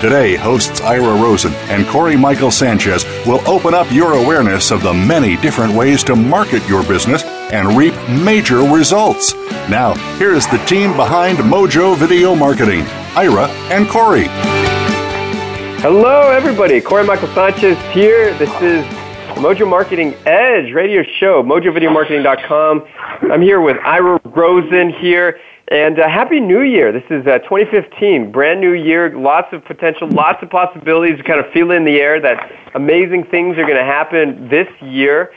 Today, hosts Ira Rosen and Corey Michael Sanchez will open up your awareness of the many different ways to market your business and reap major results. Now, here's the team behind Mojo Video Marketing Ira and Corey. Hello, everybody. Corey Michael Sanchez here. This is Mojo Marketing Edge radio show, mojovideomarketing.com. I'm here with Ira Rosen here. And uh, Happy New Year. This is uh, 2015, brand new year, lots of potential, lots of possibilities. You kind of feel in the air that amazing things are going to happen this year.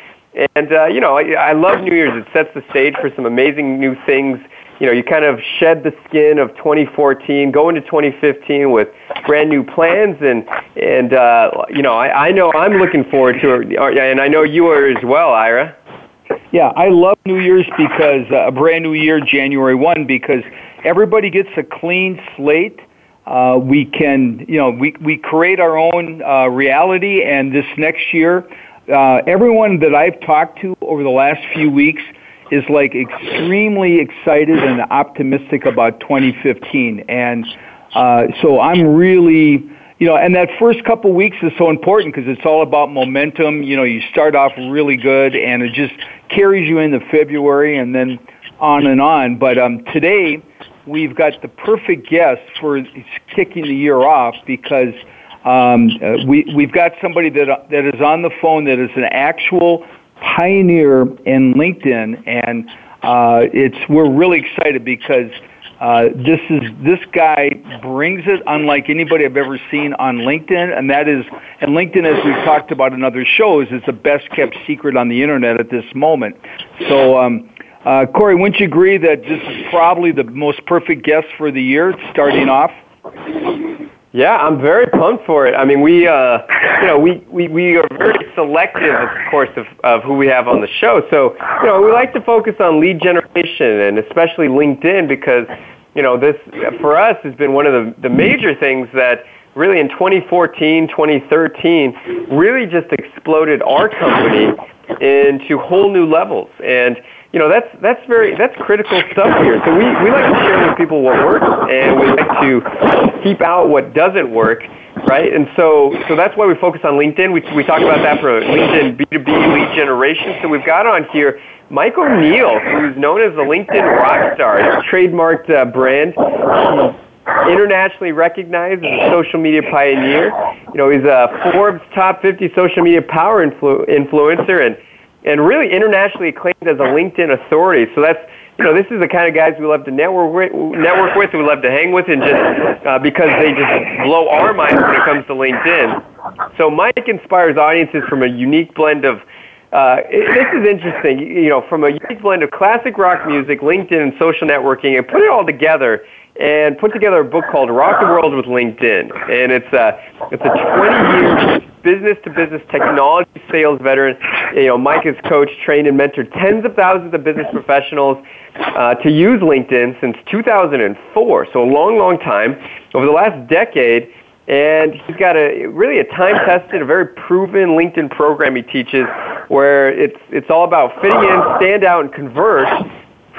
And, uh, you know, I, I love New Year's. It sets the stage for some amazing new things. You know, you kind of shed the skin of 2014, go into 2015 with brand new plans, and and uh, you know, I, I know I'm looking forward to it, and I know you are as well, Ira. Yeah, I love New Year's because uh, a brand new year, January 1, because everybody gets a clean slate. Uh, we can, you know, we, we create our own uh, reality, and this next year, uh, everyone that I've talked to over the last few weeks is like extremely excited and optimistic about 2015. And uh, so I'm really, you know, and that first couple weeks is so important because it's all about momentum. You know, you start off really good, and it just carries you into February, and then on and on. But um, today we've got the perfect guest for kicking the year off because um, uh, we we've got somebody that uh, that is on the phone that is an actual pioneer in LinkedIn, and uh, it's we're really excited because uh, this is this guy brings it unlike anybody I've ever seen on LinkedIn, and that is, and LinkedIn, as we've talked about in other shows, is the best kept secret on the internet at this moment. So, um, uh, Corey, wouldn't you agree that this is probably the most perfect guest for the year, starting off? Yeah, I'm very pumped for it. I mean, we, uh, you know, we, we, we are very selective, of course, of, of who we have on the show. So, you know, we like to focus on lead generation and especially LinkedIn because, you know, this, for us, has been one of the, the major things that really in 2014, 2013, really just exploded our company into whole new levels. And, you know that's that's very that's critical stuff here. So we, we like to share with people what works, and we like to keep out what doesn't work, right? And so so that's why we focus on LinkedIn. We we talk about that for LinkedIn B two B lead generation. So we've got on here Mike O'Neill, who's known as the LinkedIn rock star. Trademarked uh, brand. Internationally recognized as a social media pioneer. You know, he's a Forbes top 50 social media power influ- influencer and and really internationally acclaimed as a LinkedIn authority. So that's you know, this is the kind of guys we love to network with, network with, we love to hang with, and just uh, because they just blow our minds when it comes to LinkedIn. So Mike inspires audiences from a unique blend of. Uh, it, this is interesting, you know, from a unique blend of classic rock music, LinkedIn, and social networking, and put it all together and put together a book called Rock the World with LinkedIn. And it's a it's a 20 year business to business technology sales veteran. You know, Mike has coached, trained, and mentored tens of thousands of business professionals uh, to use LinkedIn since 2004. So a long, long time. Over the last decade, and he's got a really a time tested, a very proven LinkedIn program he teaches, where it's it's all about fitting in, stand out, and convert.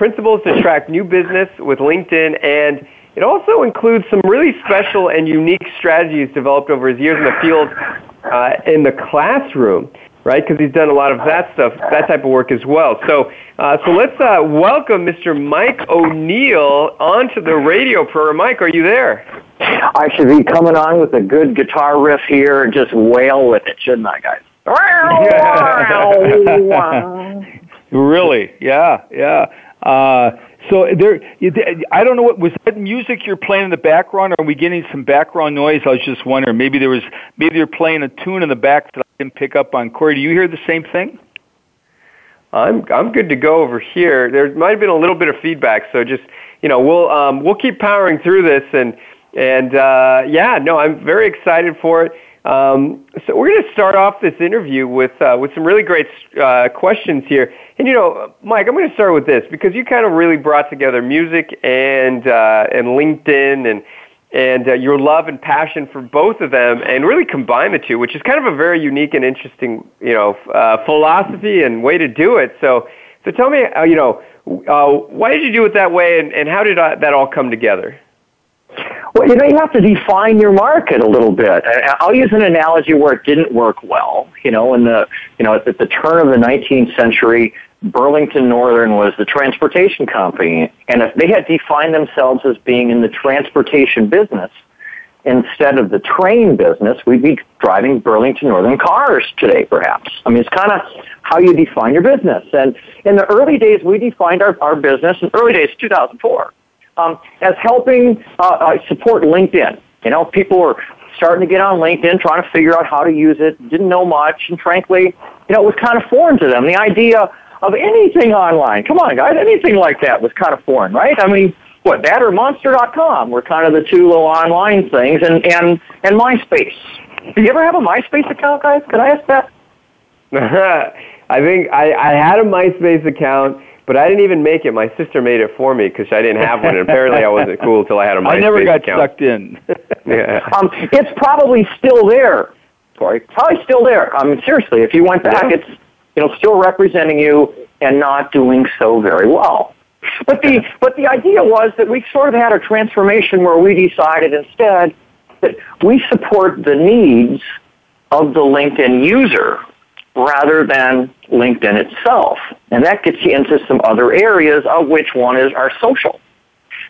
Principles to attract new business with LinkedIn and it also includes some really special and unique strategies developed over his years in the field uh, in the classroom, right? Because he's done a lot of that stuff, that type of work as well. So, uh, so let's uh, welcome Mr. Mike O'Neill onto the radio program. Mike, are you there? I should be coming on with a good guitar riff here and just wail with it, shouldn't I, guys? really? Yeah, yeah. Uh, so there, I don't know what was that music you're playing in the background. Or are we getting some background noise? I was just wondering. Maybe there was maybe you're playing a tune in the back that I didn't pick up on. Corey, do you hear the same thing? I'm I'm good to go over here. There might have been a little bit of feedback, so just you know we'll um, we'll keep powering through this and and uh, yeah, no, I'm very excited for it. Um, so we're going to start off this interview with uh, with some really great uh, questions here. And you know, Mike, I'm going to start with this because you kind of really brought together music and uh, and LinkedIn and and uh, your love and passion for both of them, and really combine the two, which is kind of a very unique and interesting you know uh, philosophy and way to do it. So so tell me, uh, you know, uh, why did you do it that way, and, and how did uh, that all come together? Well, you know, you have to define your market a little bit. I'll use an analogy where it didn't work well. You know, in the you know at the turn of the 19th century, Burlington Northern was the transportation company, and if they had defined themselves as being in the transportation business instead of the train business, we'd be driving Burlington Northern cars today, perhaps. I mean, it's kind of how you define your business. And in the early days, we defined our, our business in early days, 2004 um, as helping uh, uh, support LinkedIn. You know, people were starting to get on LinkedIn, trying to figure out how to use it, didn't know much, and frankly, you know, it was kind of foreign to them. The idea of anything online, come on, guys, anything like that was kind of foreign, right? I mean, what, that or Monster.com were kind of the two little online things, and, and, and MySpace. Do you ever have a MySpace account, guys? Can I ask that? I think I, I had a MySpace account but I didn't even make it. My sister made it for me because I didn't have one. And apparently, I wasn't cool until I had a MySpace I never got account. sucked in. yeah. Um, it's probably still there, Corey. Probably still there. I mean, seriously, if you went back, yeah. it's you know still representing you and not doing so very well. But the but the idea was that we sort of had a transformation where we decided instead that we support the needs of the LinkedIn user rather than LinkedIn itself. And that gets you into some other areas of which one is our social.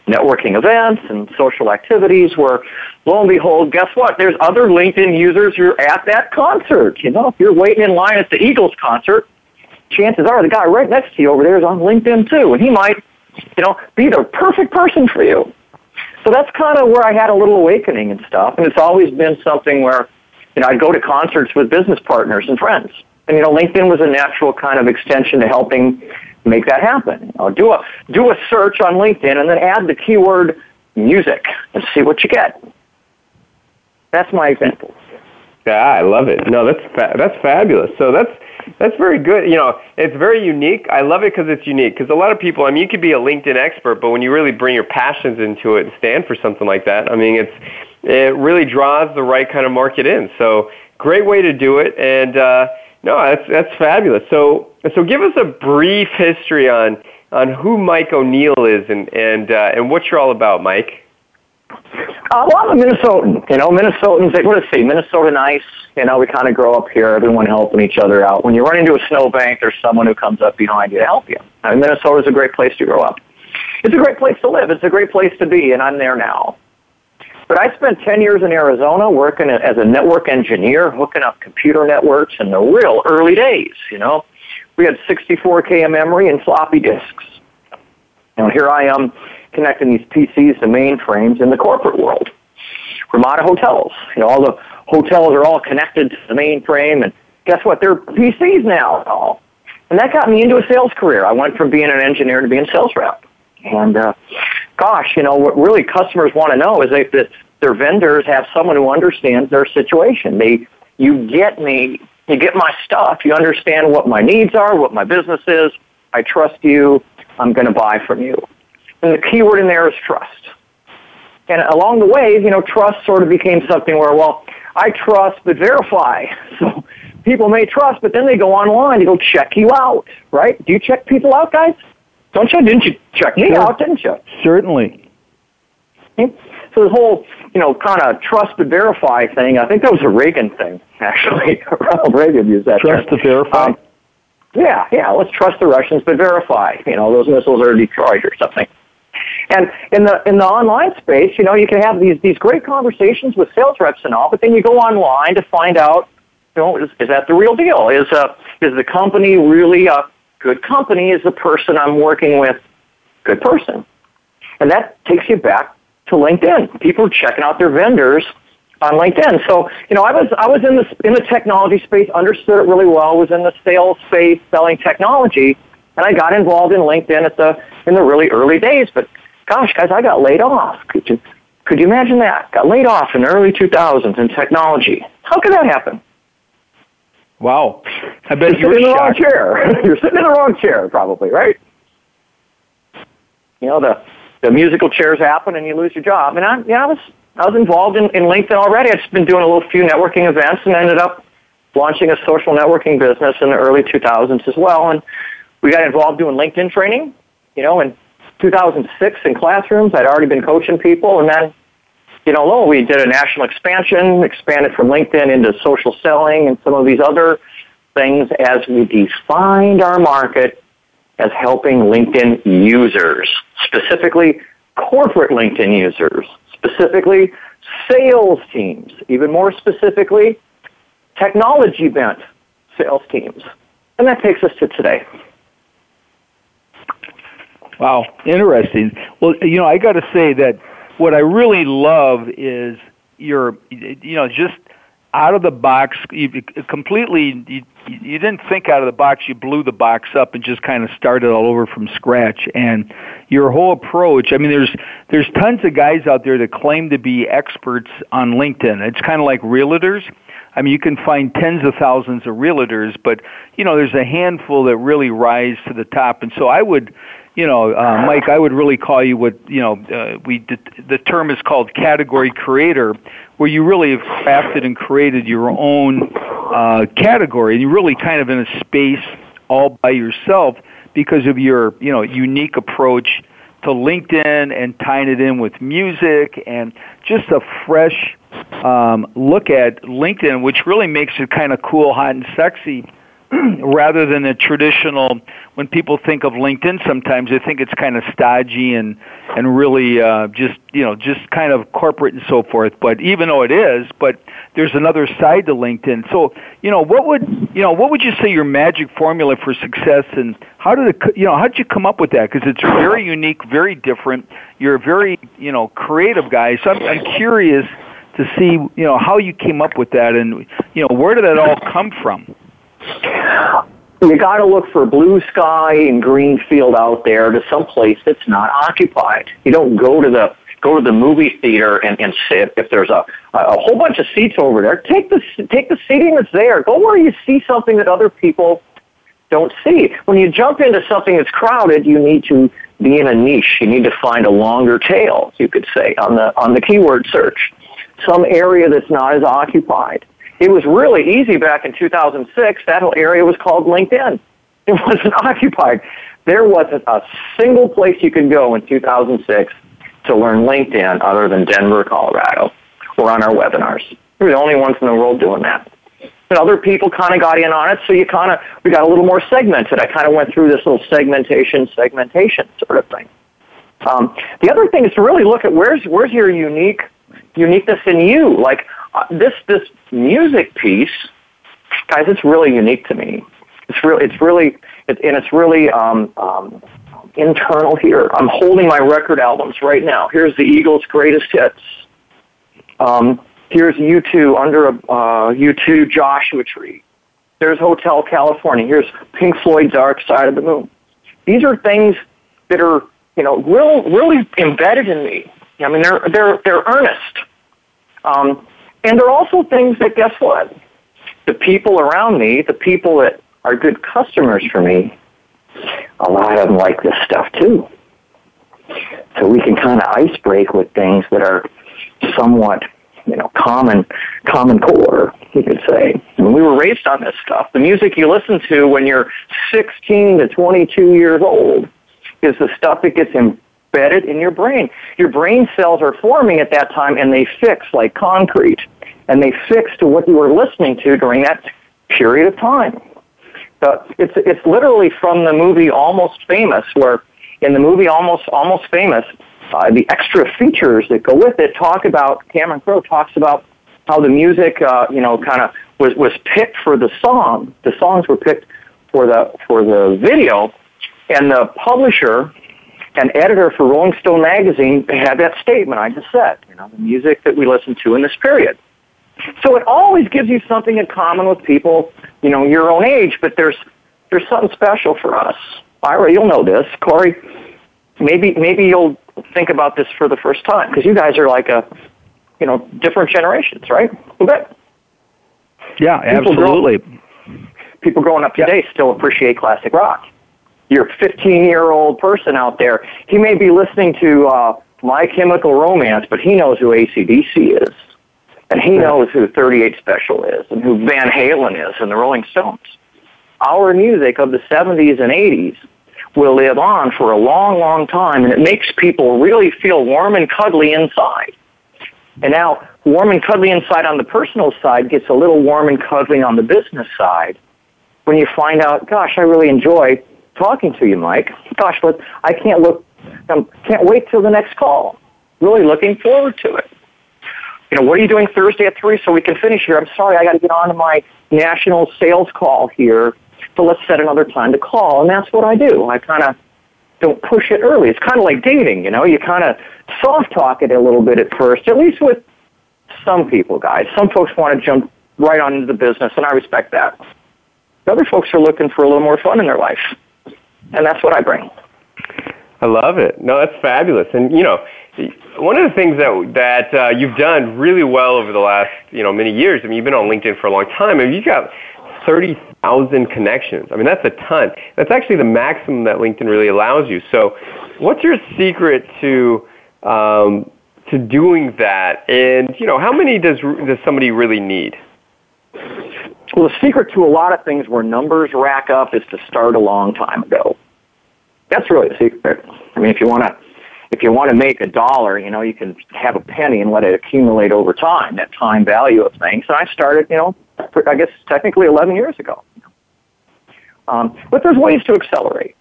Networking events and social activities where, lo and behold, guess what? There's other LinkedIn users who are at that concert. You know, if you're waiting in line at the Eagles concert, chances are the guy right next to you over there is on LinkedIn too, and he might, you know, be the perfect person for you. So that's kind of where I had a little awakening and stuff, and it's always been something where, you know, I'd go to concerts with business partners and friends and you know, LinkedIn was a natural kind of extension to helping make that happen. You know, do a do a search on LinkedIn and then add the keyword music and see what you get. That's my example. Yeah, I love it. No, that's fa- that's fabulous. So that's that's very good. You know, it's very unique. I love it because it's unique. Because a lot of people, I mean, you could be a LinkedIn expert, but when you really bring your passions into it and stand for something like that, I mean, it's it really draws the right kind of market in. So great way to do it, and uh, no, that's that's fabulous. So so give us a brief history on on who Mike O'Neill is and and uh, and what you're all about, Mike. Uh, well, I'm a Minnesotan. You know, Minnesotans, they, what to say, Minnesota nice. You know, we kind of grow up here, everyone helping each other out. When you run into a snowbank, there's someone who comes up behind you to help you. I mean, Minnesota's a great place to grow up. It's a great place to live. It's a great place to be, and I'm there now. But I spent 10 years in Arizona working as a network engineer, hooking up computer networks in the real early days, you know. We had 64K of memory and floppy disks. And here I am connecting these PCs to mainframes in the corporate world. Ramada hotels. You know, all the hotels are all connected to the mainframe, and guess what? They're PCs now. And that got me into a sales career. I went from being an engineer to being sales rep. And uh, gosh, you know, what really customers want to know is that their vendors have someone who understands their situation. They, you get me, you get my stuff, you understand what my needs are, what my business is. I trust you. I'm going to buy from you. And the key word in there is trust. And along the way, you know, trust sort of became something where, well, I trust but verify. So people may trust, but then they go online to go check you out, right? Do you check people out, guys? Don't you? Didn't you check me out? Didn't you? Certainly. So the whole, you know, kind of trust but verify thing. I think that was a Reagan thing, actually. Ronald Reagan used that. Trust term. to verify. Um, yeah, yeah. Let's trust the Russians but verify. You know, those missiles are destroyed or something. And in the in the online space, you know, you can have these these great conversations with sales reps and all, but then you go online to find out, you know, is, is that the real deal? Is uh is the company really a good company is the person I'm working with good person. And that takes you back to LinkedIn. People are checking out their vendors on LinkedIn. So, you know, I was I was in the in the technology space, understood it really well, was in the sales space selling technology, and I got involved in LinkedIn at the in the really early days. But gosh, guys, I got laid off. Could you could you imagine that? Got laid off in the early 2000s in technology. How could that happen? Wow. I bet you're, you're in the wrong chair. you're sitting in the wrong chair, probably, right? You know, the, the musical chairs happen and you lose your job. And I, yeah, I was, I was involved in, in LinkedIn already. I'd just been doing a little few networking events and ended up launching a social networking business in the early 2000s as well. And we got involved doing LinkedIn training, you know, in 2006 in classrooms. I'd already been coaching people. And then you know, lo, we did a national expansion, expanded from LinkedIn into social selling and some of these other things as we defined our market as helping LinkedIn users, specifically corporate LinkedIn users, specifically sales teams, even more specifically, technology bent sales teams. And that takes us to today. Wow, interesting. Well, you know, I got to say that what I really love is your, you know, just out of the box, you completely, you, you didn't think out of the box, you blew the box up and just kind of started all over from scratch. And your whole approach, I mean, there's, there's tons of guys out there that claim to be experts on LinkedIn. It's kind of like realtors. I mean, you can find tens of thousands of realtors, but you know, there's a handful that really rise to the top. And so I would, you know, uh, Mike, I would really call you what you know. Uh, we the term is called category creator, where you really have crafted and created your own uh, category, and you're really kind of in a space all by yourself because of your you know unique approach to LinkedIn and tying it in with music and just a fresh um, look at LinkedIn, which really makes it kind of cool, hot, and sexy rather than a traditional when people think of LinkedIn sometimes they think it's kind of stodgy and and really uh, just you know just kind of corporate and so forth. But even though it is but there's another side to LinkedIn. So you know what would you know what would you say your magic formula for success and how did it you know how did you come up with that? Because it's very unique very different. You're a very you know creative guy. So I'm, I'm curious to see you know how you came up with that and you know where did that all come from you got to look for blue sky and green field out there to some place that's not occupied. You don't go to the go to the movie theater and, and sit if there's a a whole bunch of seats over there. Take the take the seating that's there. Go where you see something that other people don't see. When you jump into something that's crowded, you need to be in a niche. You need to find a longer tail, you could say, on the on the keyword search. Some area that's not as occupied. It was really easy back in 2006. That whole area was called LinkedIn. It wasn't occupied. There wasn't a single place you could go in 2006 to learn LinkedIn other than Denver, Colorado, or on our webinars. We were the only ones in the world doing that. And other people kind of got in on it, so you kind of we got a little more segmented. I kind of went through this little segmentation, segmentation sort of thing. Um, the other thing is to really look at where's where's your unique uniqueness in you. Like uh, this this music piece, guys, it's really unique to me. It's really it's really it, and it's really um, um, internal here. I'm holding my record albums right now. Here's the Eagles' greatest hits. Um, here's U2 under a uh, U2 Joshua Tree. There's Hotel California. Here's Pink Floyd's Dark Side of the Moon. These are things that are you know real, really embedded in me. I mean, they're they're they're earnest. Um, and there are also things that, guess what? The people around me, the people that are good customers for me, a lot of them like this stuff too. So we can kind of ice break with things that are somewhat, you know, common, common core, you could say. And we were raised on this stuff. The music you listen to when you're 16 to 22 years old is the stuff that gets embedded in your brain. Your brain cells are forming at that time and they fix like concrete and they fix to what you were listening to during that period of time. So it's, it's literally from the movie Almost Famous where in the movie Almost, Almost Famous, uh, the extra features that go with it talk about, Cameron Crowe talks about how the music, uh, you know, kind of was, was picked for the song. The songs were picked for the, for the video and the publisher an editor for Rolling Stone magazine had that statement I just said, you know, the music that we listen to in this period. So it always gives you something in common with people, you know, your own age, but there's there's something special for us. Ira, you'll know this. Corey, maybe maybe you'll think about this for the first time because you guys are like a, you know, different generations, right? Who bet? Yeah, absolutely. People growing, people growing up today yeah. still appreciate classic rock. Your 15 year old person out there, he may be listening to uh, My Chemical Romance, but he knows who ACDC is. And he knows who 38 Special is and who Van Halen is and the Rolling Stones. Our music of the 70s and 80s will live on for a long, long time, and it makes people really feel warm and cuddly inside. And now, warm and cuddly inside on the personal side gets a little warm and cuddly on the business side when you find out, gosh, I really enjoy talking to you, Mike. Gosh, but I can't look, I can't wait till the next call. Really looking forward to it you know, what are you doing Thursday at 3 so we can finish here? I'm sorry, I got to get on to my national sales call here, so let's set another time to call. And that's what I do. I kind of don't push it early. It's kind of like dating, you know, you kind of soft talk it a little bit at first, at least with some people, guys. Some folks want to jump right on into the business, and I respect that. Other folks are looking for a little more fun in their life, and that's what I bring. I love it. No, that's fabulous. And you know, one of the things that that uh, you've done really well over the last you know many years. I mean, you've been on LinkedIn for a long time. and you've got thirty thousand connections. I mean, that's a ton. That's actually the maximum that LinkedIn really allows you. So, what's your secret to um, to doing that? And you know, how many does does somebody really need? Well, the secret to a lot of things where numbers rack up is to start a long time ago. That's really the secret. I mean, if you want to if you want to make a dollar, you know, you can have a penny and let it accumulate over time, that time value of things. And I started, you know, I guess technically 11 years ago. Um, but there's ways to accelerate.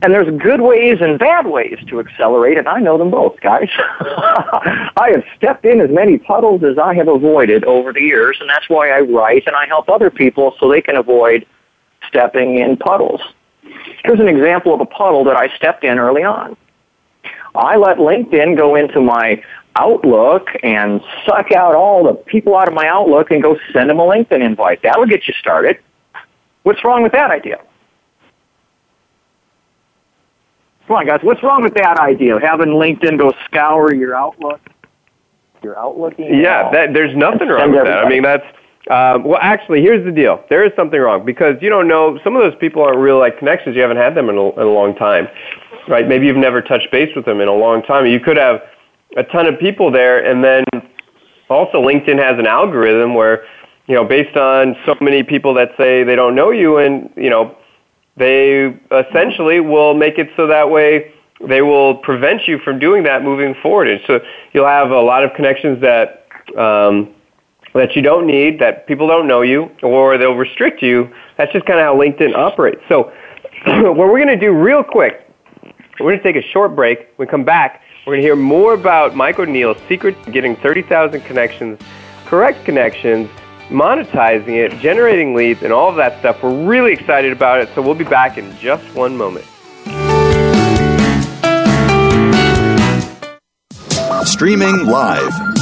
And there's good ways and bad ways to accelerate, and I know them both, guys. I have stepped in as many puddles as I have avoided over the years, and that's why I write and I help other people so they can avoid stepping in puddles. Here's an example of a puddle that I stepped in early on. I let LinkedIn go into my Outlook and suck out all the people out of my Outlook and go send them a LinkedIn invite. That'll get you started. What's wrong with that idea? Come on, guys. What's wrong with that idea? Having LinkedIn go scour your Outlook, your Outlook. Email, yeah, that, there's nothing wrong with that. I mean, that's um, well, actually, here's the deal. There is something wrong because you don't know some of those people aren't real like connections. You haven't had them in a, in a long time, right? Maybe you've never touched base with them in a long time. You could have a ton of people there, and then also LinkedIn has an algorithm where you know based on so many people that say they don't know you, and you know they essentially will make it so that way they will prevent you from doing that moving forward. And so you'll have a lot of connections that. Um, that you don't need, that people don't know you, or they'll restrict you. That's just kind of how LinkedIn operates. So what we're going to do real quick, we're going to take a short break. When we come back, we're going to hear more about Mike O'Neill's secret to getting 30,000 connections, correct connections, monetizing it, generating leads, and all of that stuff. We're really excited about it, so we'll be back in just one moment. Streaming live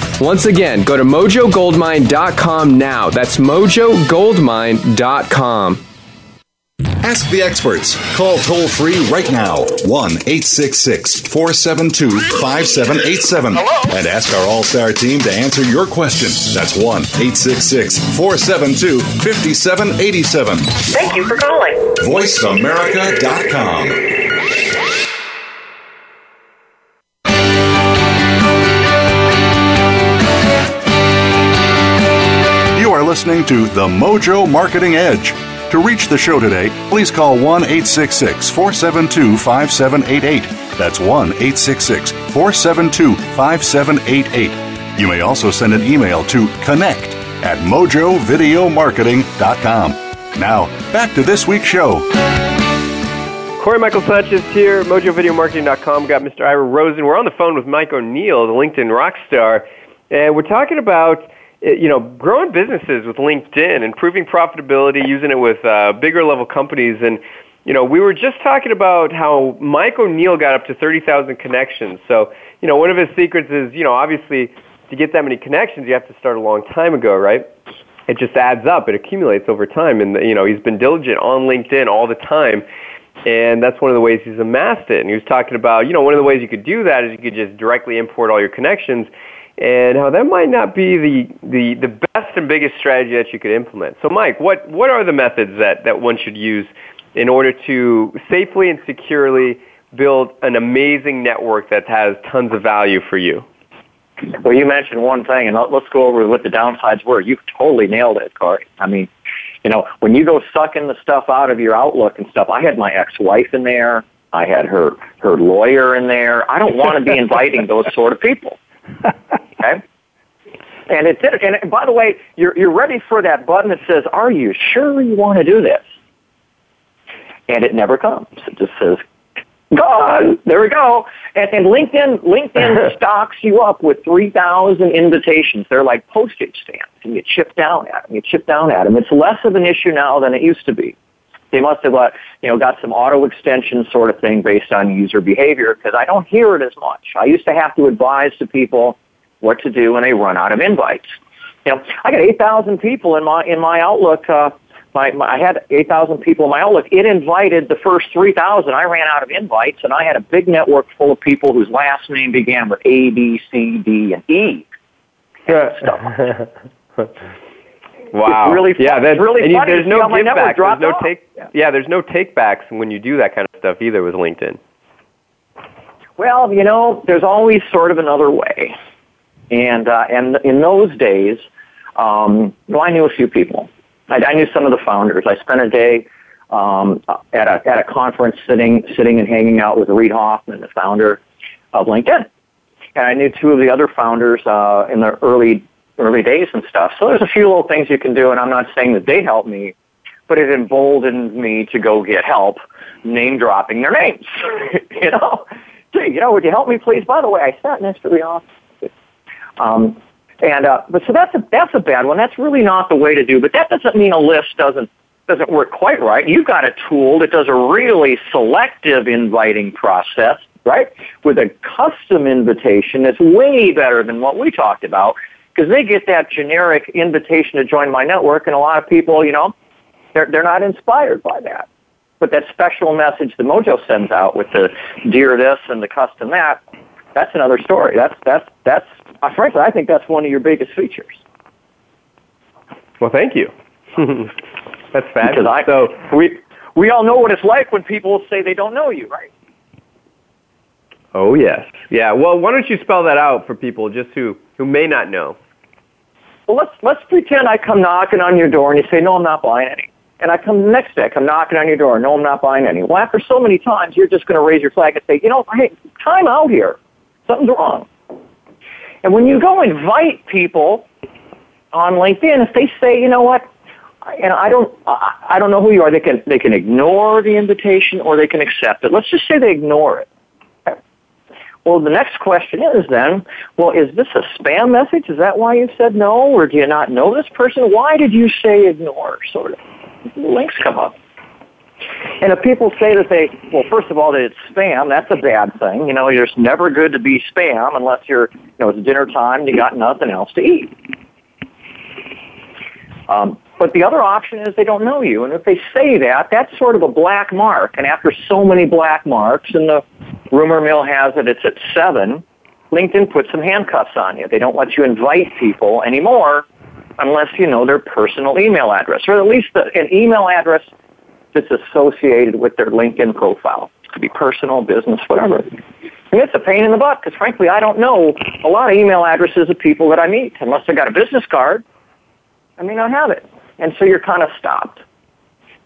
Once again, go to mojogoldmine.com now. That's mojogoldmine.com. Ask the experts. Call toll free right now 1 866 472 5787 and ask our All Star team to answer your question. That's 1 866 472 5787. Thank you for calling. VoiceAmerica.com. listening to The Mojo Marketing Edge. To reach the show today, please call 1 866 472 5788. That's 1 866 472 5788. You may also send an email to connect at mojovideomarketing.com. Now, back to this week's show. Corey Michael Sanchez here, mojovideomarketing.com. Got Mr. Ira Rosen. We're on the phone with Mike O'Neill, the LinkedIn rock star, and we're talking about you know, growing businesses with LinkedIn, improving profitability, using it with uh, bigger level companies. And, you know, we were just talking about how Mike O'Neill got up to 30,000 connections. So, you know, one of his secrets is, you know, obviously to get that many connections, you have to start a long time ago, right? It just adds up. It accumulates over time. And, you know, he's been diligent on LinkedIn all the time. And that's one of the ways he's amassed it. And he was talking about, you know, one of the ways you could do that is you could just directly import all your connections and how that might not be the, the, the best and biggest strategy that you could implement. So, Mike, what, what are the methods that, that one should use in order to safely and securely build an amazing network that has tons of value for you? Well, you mentioned one thing, and let's go over what the downsides were. You totally nailed it, Corey. I mean, you know, when you go sucking the stuff out of your Outlook and stuff, I had my ex-wife in there. I had her her lawyer in there. I don't want to be inviting those sort of people. Okay? And it did. And by the way, you're you're ready for that button that says, "Are you sure you want to do this?" And it never comes. It just says, "Gone." There we go. And, and LinkedIn LinkedIn stocks you up with three thousand invitations. They're like postage stamps, and you chip down at them. You chip down at them. It's less of an issue now than it used to be. They must have, uh, you know, got some auto extension sort of thing based on user behavior because I don't hear it as much. I used to have to advise to people what to do when they run out of invites. You know, I got 8,000 people in my in my Outlook. Uh, my, my I had 8,000 people in my Outlook. It invited the first 3,000. I ran out of invites, and I had a big network full of people whose last name began with A, B, C, D, and E. Yeah. Wow. It's really yeah, that's really and funny. You, there's no give back. There's no off. take. Yeah. yeah, there's no take backs when you do that kind of stuff either with LinkedIn. Well, you know, there's always sort of another way, and uh, and in those days, um, well, I knew a few people. I, I knew some of the founders. I spent a day um, at a at a conference, sitting sitting and hanging out with Reid Hoffman, the founder of LinkedIn, and I knew two of the other founders uh, in the early early days and stuff. So there's a few little things you can do, and I'm not saying that they helped me, but it emboldened me to go get help, name dropping their names. you know, gee, you know, would you help me, please? By the way, I sat next to the office. Um, and uh, but so that's a that's a bad one. That's really not the way to do. But that doesn't mean a list doesn't doesn't work quite right. You've got a tool that does a really selective inviting process, right? With a custom invitation that's way better than what we talked about because they get that generic invitation to join my network, and a lot of people, you know, they're they're not inspired by that. But that special message the Mojo sends out with the dear this and the custom that, that's another story. That's that's that's uh, frankly, I think that's one of your biggest features. Well, thank you. that's fabulous. I, so we we all know what it's like when people say they don't know you, right? Oh yes, yeah. Well, why don't you spell that out for people just who who may not know? Well, let's let's pretend I come knocking on your door and you say, "No, I'm not buying any." And I come the next day, I come knocking on your door. No, I'm not buying any. Well, after so many times, you're just going to raise your flag and say, you know, hey, time out here. Something's wrong. And when you go invite people on LinkedIn, if they say, you know what, and I don't, I don't know who you are. They can, they can ignore the invitation or they can accept it. Let's just say they ignore it. Well, the next question is then, well, is this a spam message? Is that why you said no, or do you not know this person? Why did you say ignore? Sort of. Links come up. And if people say that they, well, first of all, that it's spam, that's a bad thing. You know, it's never good to be spam unless you're, you know, it's dinner time and you got nothing else to eat. Um, but the other option is they don't know you. And if they say that, that's sort of a black mark. And after so many black marks, and the rumor mill has it it's at seven, LinkedIn puts some handcuffs on you. They don't let you invite people anymore unless you know their personal email address, or at least the, an email address that's associated with their LinkedIn profile. It could be personal, business, whatever. And it's a pain in the butt because frankly I don't know a lot of email addresses of people that I meet unless I got a business card. I may not have it. And so you're kind of stopped.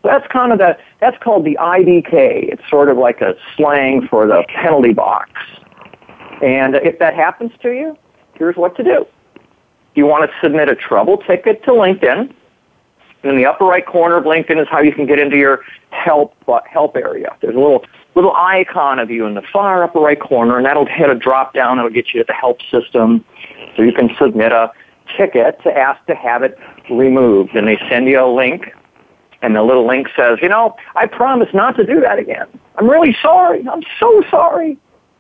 So that's kind of the, that's called the IDK. It's sort of like a slang for the penalty box. And if that happens to you, here's what to do. You want to submit a trouble ticket to LinkedIn. In the upper right corner of LinkedIn is how you can get into your help uh, help area. There's a little little icon of you in the far upper right corner, and that'll hit a drop down. that'll get you to the help system, so you can submit a ticket to ask to have it removed. And they send you a link, and the little link says, you know, I promise not to do that again. I'm really sorry. I'm so sorry.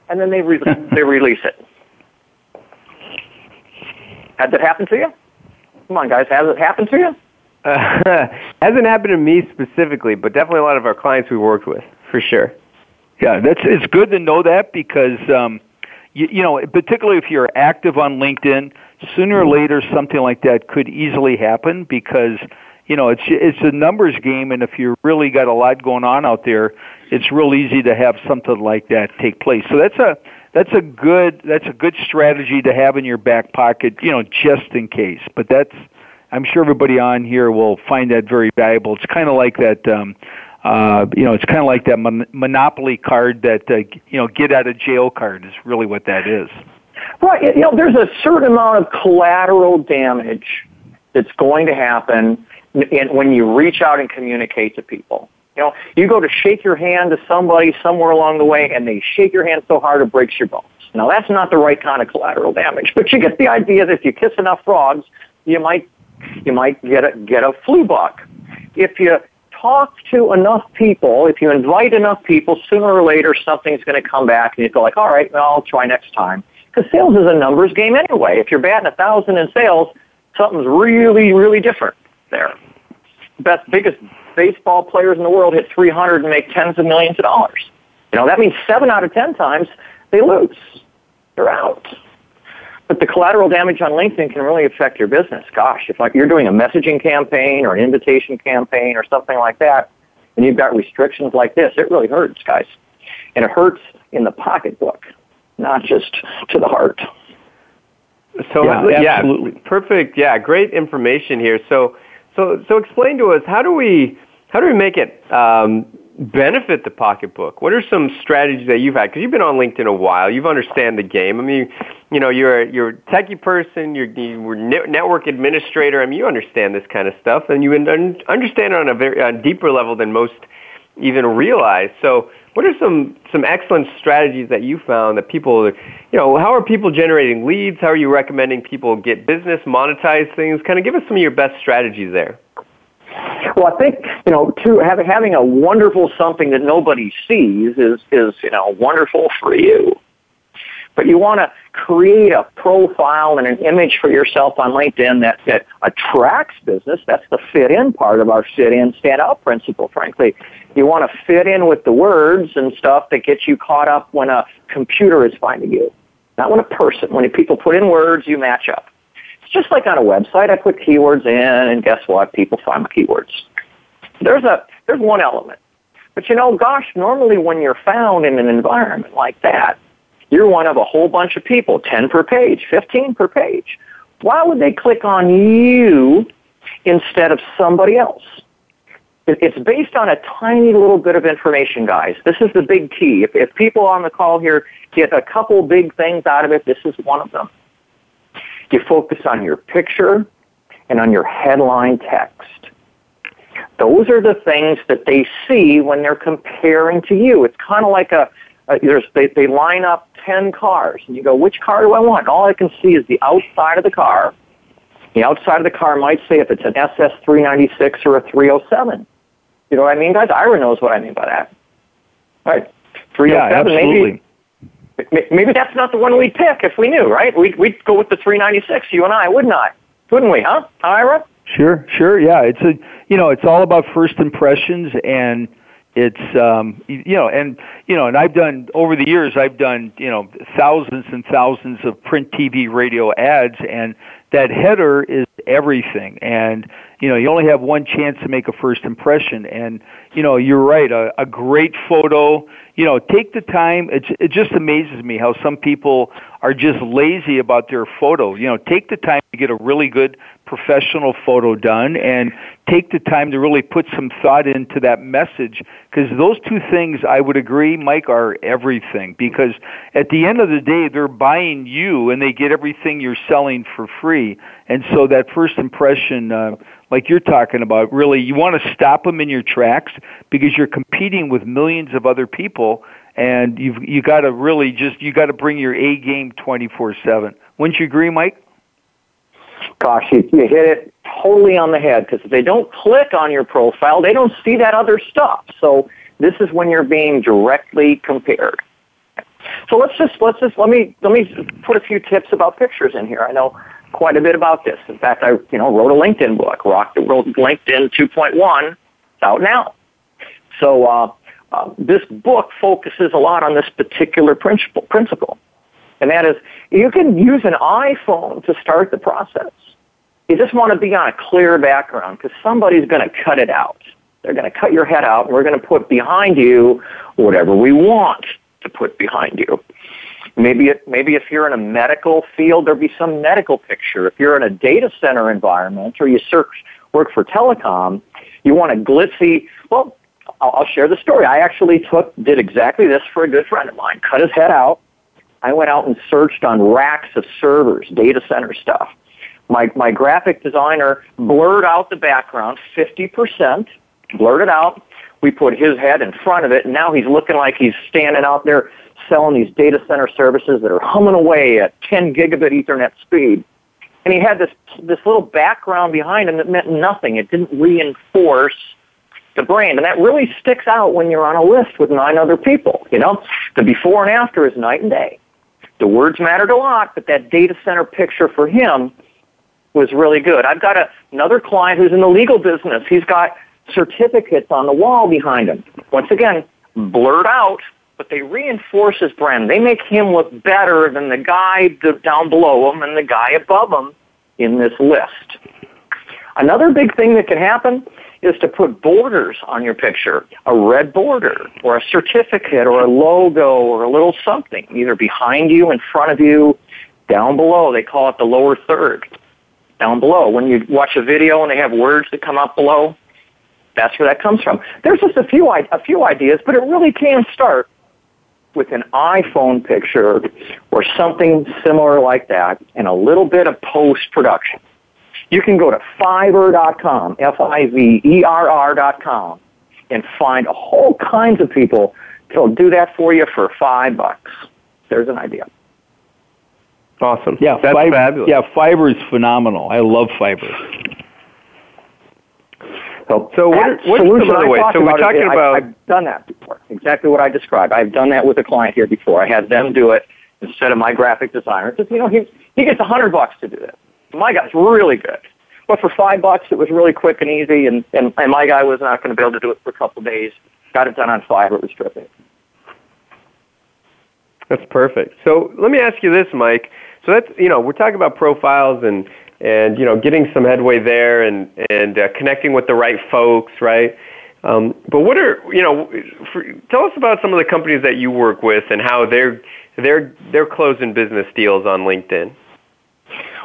And then they, re- they release it. Had that happen to you? Come on, guys. Has it happened to you? Uh, hasn't happened to me specifically, but definitely a lot of our clients we worked with, for sure. Yeah, that's it's good to know that because um, you, you know, particularly if you're active on LinkedIn, sooner or later something like that could easily happen because you know it's it's a numbers game and if you really got a lot going on out there it's real easy to have something like that take place. So that's a that's a good that's a good strategy to have in your back pocket you know just in case. But that's i'm sure everybody on here will find that very valuable. It's kind of like that um uh, you know, it's kind of like that mon- monopoly card that uh, you know, get out of jail card is really what that is. Right. You know, there's a certain amount of collateral damage that's going to happen when you reach out and communicate to people. You know, you go to shake your hand to somebody somewhere along the way and they shake your hand so hard it breaks your bones. Now that's not the right kind of collateral damage, but you get the idea that if you kiss enough frogs, you might, you might get a, get a flu bug. If you talk to enough people, if you invite enough people, sooner or later something's going to come back and you go like, all right, well, I'll try next time. Because sales is a numbers game anyway. If you're batting a thousand in sales, something's really, really different there. Best, biggest baseball players in the world hit 300 and make tens of millions of dollars. You know, that means seven out of ten times they lose. They're out. But the collateral damage on LinkedIn can really affect your business. Gosh, if like you're doing a messaging campaign or an invitation campaign or something like that, and you've got restrictions like this, it really hurts, guys. And it hurts in the pocketbook not just to the heart. So yeah, yeah, absolutely. perfect. Yeah, great information here. So, so, so explain to us how do we how do we make it um, benefit the pocketbook? What are some strategies that you've had? Because you've been on LinkedIn a while, you've understand the game. I mean, you know, you're a, you're a techie person, you're you're network administrator. I mean, you understand this kind of stuff, and you understand it on a very on a deeper level than most even realize. So, what are some some excellent strategies that you found that people, you know, how are people generating leads? How are you recommending people get business, monetize things? Kind of give us some of your best strategies there. Well, I think you know, to having having a wonderful something that nobody sees is is you know wonderful for you. But you want to create a profile and an image for yourself on LinkedIn that, that attracts business. That's the fit in part of our fit in, stand out principle, frankly. You want to fit in with the words and stuff that gets you caught up when a computer is finding you. Not when a person, when people put in words, you match up. It's just like on a website. I put keywords in and guess what? People find my keywords. There's a, there's one element. But you know, gosh, normally when you're found in an environment like that, you're one of a whole bunch of people, 10 per page, 15 per page. Why would they click on you instead of somebody else? It's based on a tiny little bit of information, guys. This is the big key. If, if people on the call here get a couple big things out of it, this is one of them. You focus on your picture and on your headline text. Those are the things that they see when they're comparing to you. It's kind of like a, a there's, they, they line up 10 cars and you go, which car do I want? all I can see is the outside of the car. The outside of the car might say if it's an SS396 or a 307. You know what I mean, guys? Ira knows what I mean by that. Right? 307, yeah, oh absolutely. Maybe, maybe that's not the one we'd pick if we knew, right? We'd, we'd go with the 396, you and I, wouldn't I? Wouldn't we, huh, Ira? Sure, sure, yeah. It's a, you know, it's all about first impressions and it's um you know and you know and I've done over the years I've done you know thousands and thousands of print TV radio ads and that header is everything and you know you only have one chance to make a first impression. And you know you're right a, a great photo you know take the time. It, it just amazes me how some people are just lazy about their photo. You know take the time to get a really good professional photo done and take the time to really put some thought into that message. Because those two things I would agree Mike are everything. Because at the end of the day they're buying you and they get everything you're selling for free. And so that first impression uh, like you're talking about really you want to stop them in your tracks because you're competing with millions of other people and you've you got to really just you got to bring your A game 24/7 wouldn't you agree Mike gosh, you, you hit it totally on the head because if they don't click on your profile, they don't see that other stuff. So this is when you're being directly compared. So let's just let's just let me let me put a few tips about pictures in here. I know quite a bit about this. In fact, I you know wrote a LinkedIn book, Rock the World LinkedIn 2.1. It's out now. So uh, uh, this book focuses a lot on this particular principle. Principle and that is you can use an iPhone to start the process. You just want to be on a clear background because somebody's going to cut it out. They're going to cut your head out, and we're going to put behind you whatever we want to put behind you. Maybe it, maybe if you're in a medical field, there'll be some medical picture. If you're in a data center environment or you search work for telecom, you want a glitzy. Well, I'll, I'll share the story. I actually took did exactly this for a good friend of mine. Cut his head out, I went out and searched on racks of servers, data center stuff. My, my graphic designer blurred out the background 50%, blurred it out. We put his head in front of it, and now he's looking like he's standing out there selling these data center services that are humming away at 10 gigabit Ethernet speed. And he had this, this little background behind him that meant nothing. It didn't reinforce the brand. And that really sticks out when you're on a list with nine other people. You know, the before and after is night and day. The words mattered a lot, but that data center picture for him was really good. I've got a, another client who's in the legal business. He's got certificates on the wall behind him. Once again, blurred out, but they reinforce his brand. They make him look better than the guy down below him and the guy above him in this list. Another big thing that can happen is to put borders on your picture, a red border or a certificate or a logo or a little something, either behind you, in front of you, down below. They call it the lower third. Down below. When you watch a video and they have words that come up below, that's where that comes from. There's just a few, a few ideas, but it really can start with an iPhone picture or something similar like that and a little bit of post production. You can go to Fiverr.com, F-I-V-E-R-R.com, and find all kinds of people that'll do that for you for five bucks. There's an idea. Awesome. Yeah, that's Fiverr, fabulous. Yeah, Fiverr is phenomenal. I love Fiverr. So, so what are, what's some other ways? So we're talking it, about. I, I've done that before. Exactly what I described. I've done that with a client here before. I had them do it instead of my graphic designer. Just you know, he he gets a hundred bucks to do this my guy's really good. But for five bucks, it was really quick and easy, and, and, and my guy was not going to be able to do it for a couple of days. Got it done on five. It was terrific. That's perfect. So let me ask you this, Mike. So that's you know we're talking about profiles and and you know getting some headway there and and uh, connecting with the right folks, right? Um, but what are you know? For, tell us about some of the companies that you work with and how they're they're they're closing business deals on LinkedIn.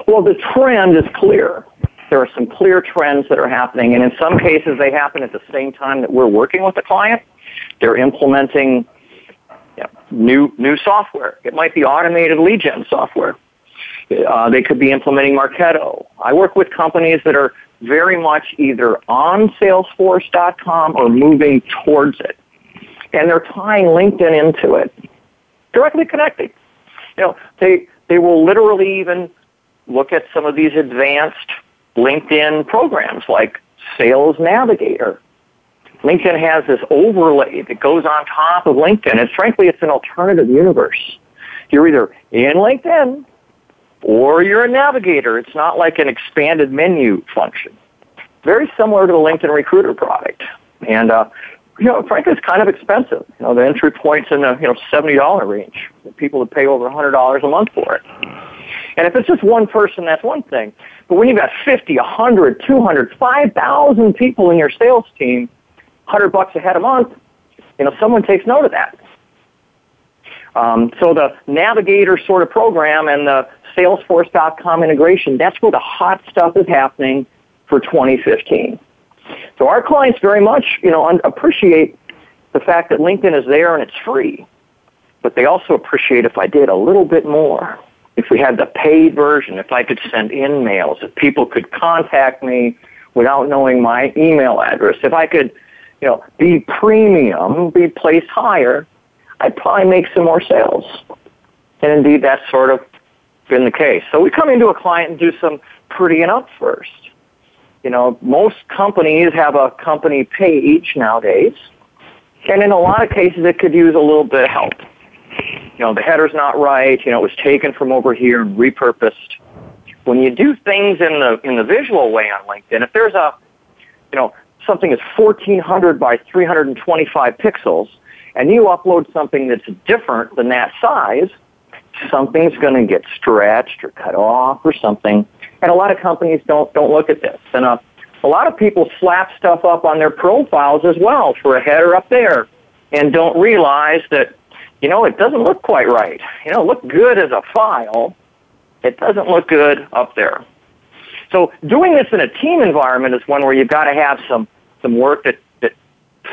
Well, the trend is clear. there are some clear trends that are happening, and in some cases, they happen at the same time that we're working with the client. They're implementing you know, new new software. It might be automated lead gen software. Uh, they could be implementing Marketo. I work with companies that are very much either on Salesforce.com or moving towards it, and they're tying LinkedIn into it, directly connecting. You know, they they will literally even look at some of these advanced LinkedIn programs like Sales Navigator. LinkedIn has this overlay that goes on top of LinkedIn. And frankly, it's an alternative universe. You're either in LinkedIn or you're a navigator. It's not like an expanded menu function. Very similar to the LinkedIn Recruiter product. And, uh, you know, frankly, it's kind of expensive. You know, the entry point's in the, you know, $70 range. People would pay over $100 a month for it. And if it's just one person, that's one thing. But when you've got 50, 100, 200, 5,000 people in your sales team, 100 bucks a head a month, you know, someone takes note of that. Um, so the Navigator sort of program and the Salesforce.com integration, that's where the hot stuff is happening for 2015. So our clients very much, you know, appreciate the fact that LinkedIn is there and it's free, but they also appreciate if I did a little bit more if we had the paid version, if I could send InMails, if people could contact me without knowing my email address, if I could, you know, be premium, be placed higher, I'd probably make some more sales. And indeed, that's sort of been the case. So we come into a client and do some prettying up first. You know, most companies have a company page nowadays, and in a lot of cases, it could use a little bit of help you know, the header's not right, you know, it was taken from over here and repurposed. When you do things in the, in the visual way on LinkedIn, if there's a, you know, something is 1400 by 325 pixels, and you upload something that's different than that size, something's going to get stretched or cut off or something. And a lot of companies don't, don't look at this. And uh, a lot of people slap stuff up on their profiles as well for a header up there and don't realize that you know, it doesn't look quite right. You know, look good as a file. It doesn't look good up there. So doing this in a team environment is one where you've got to have some, some work that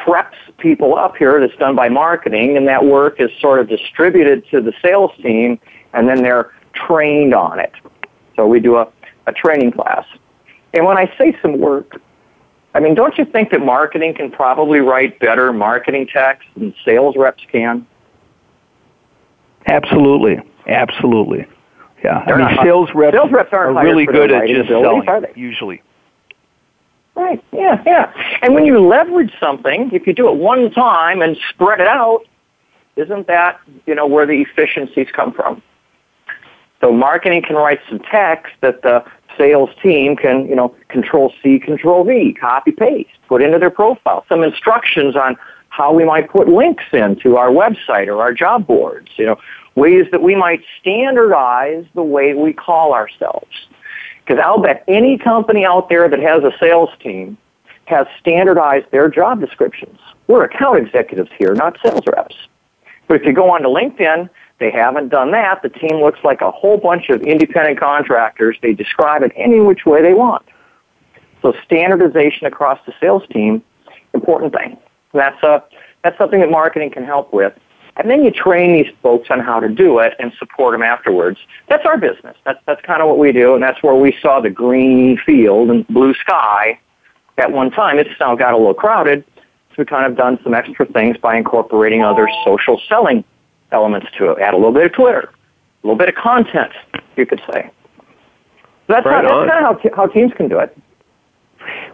preps people up here that's done by marketing, and that work is sort of distributed to the sales team, and then they're trained on it. So we do a, a training class. And when I say some work, I mean, don't you think that marketing can probably write better marketing text than sales reps can? Absolutely, absolutely. Yeah, I mean, sales reps, sales reps are really good at just selling, usually. Right. Yeah. Yeah. And when you leverage something, if you do it one time and spread it out, isn't that you know where the efficiencies come from? So marketing can write some text that the sales team can you know control C, control V, copy paste, put into their profile. Some instructions on how we might put links into our website or our job boards, you know, ways that we might standardize the way we call ourselves. Because I'll bet any company out there that has a sales team has standardized their job descriptions. We're account executives here, not sales reps. But if you go onto LinkedIn, they haven't done that. The team looks like a whole bunch of independent contractors. They describe it any which way they want. So standardization across the sales team, important thing. That's a that's something that marketing can help with. And then you train these folks on how to do it and support them afterwards. That's our business. That's that's kind of what we do, and that's where we saw the green field and blue sky at one time. It's now got a little crowded, so we kind of done some extra things by incorporating other social selling elements to it. Add a little bit of Twitter, a little bit of content, you could say. So that's, right how, that's kind of how, how teams can do it.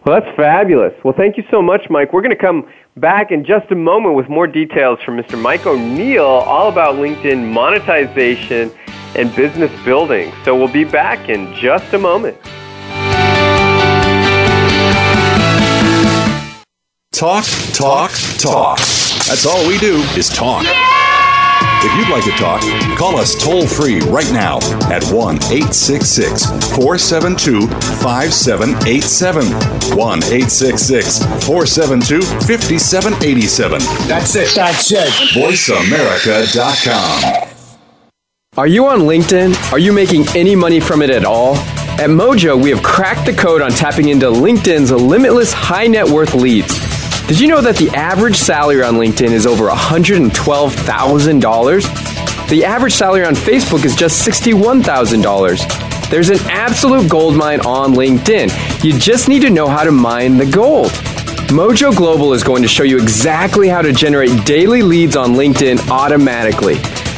Well, that's fabulous. Well, thank you so much, Mike. We're going to come back in just a moment with more details from Mr. Mike O'Neill all about LinkedIn monetization and business building. So we'll be back in just a moment. Talk, talk, talk. That's all we do is talk. Yeah! If you'd like to talk, call us toll free right now at 1 866 472 5787. 1 866 472 5787. That's it. That's it. VoiceAmerica.com. Are you on LinkedIn? Are you making any money from it at all? At Mojo, we have cracked the code on tapping into LinkedIn's limitless high net worth leads. Did you know that the average salary on LinkedIn is over $112,000? The average salary on Facebook is just $61,000. There's an absolute gold mine on LinkedIn. You just need to know how to mine the gold. Mojo Global is going to show you exactly how to generate daily leads on LinkedIn automatically.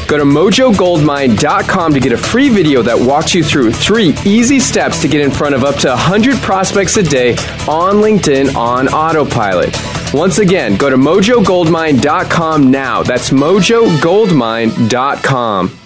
Go to mojogoldmine.com to get a free video that walks you through three easy steps to get in front of up to 100 prospects a day on LinkedIn on autopilot. Once again, go to mojogoldmine.com now. That's mojogoldmine.com.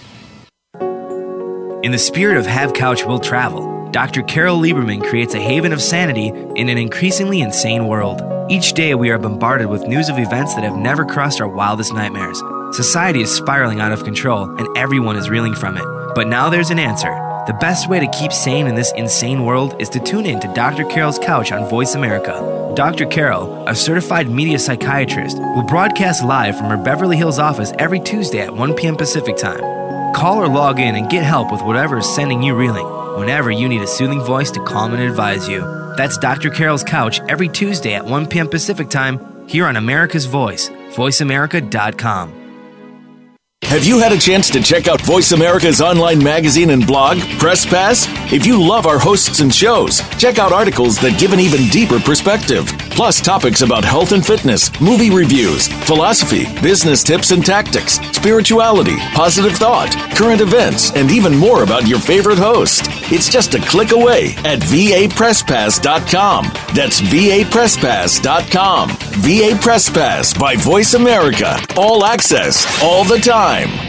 In the spirit of Have Couch Will Travel, Dr. Carole Lieberman creates a haven of sanity in an increasingly insane world. Each day, we are bombarded with news of events that have never crossed our wildest nightmares. Society is spiraling out of control, and everyone is reeling from it. But now there's an answer. The best way to keep sane in this insane world is to tune in to Dr. Carole's Couch on Voice America. Dr. Carol, a certified media psychiatrist, will broadcast live from her Beverly Hills office every Tuesday at 1 p.m. Pacific Time. Call or log in and get help with whatever is sending you reeling whenever you need a soothing voice to calm and advise you. That's Dr. Carole's Couch every Tuesday at 1 p.m. Pacific Time here on America's Voice, voiceamerica.com. Have you had a chance to check out Voice America's online magazine and blog, Press Pass? If you love our hosts and shows, check out articles that give an even deeper perspective. Plus, topics about health and fitness, movie reviews, philosophy, business tips and tactics, spirituality, positive thought, current events, and even more about your favorite host. It's just a click away at vapresspass.com. That's vapresspass.com. VA Press Pass by Voice America. All access, all the time.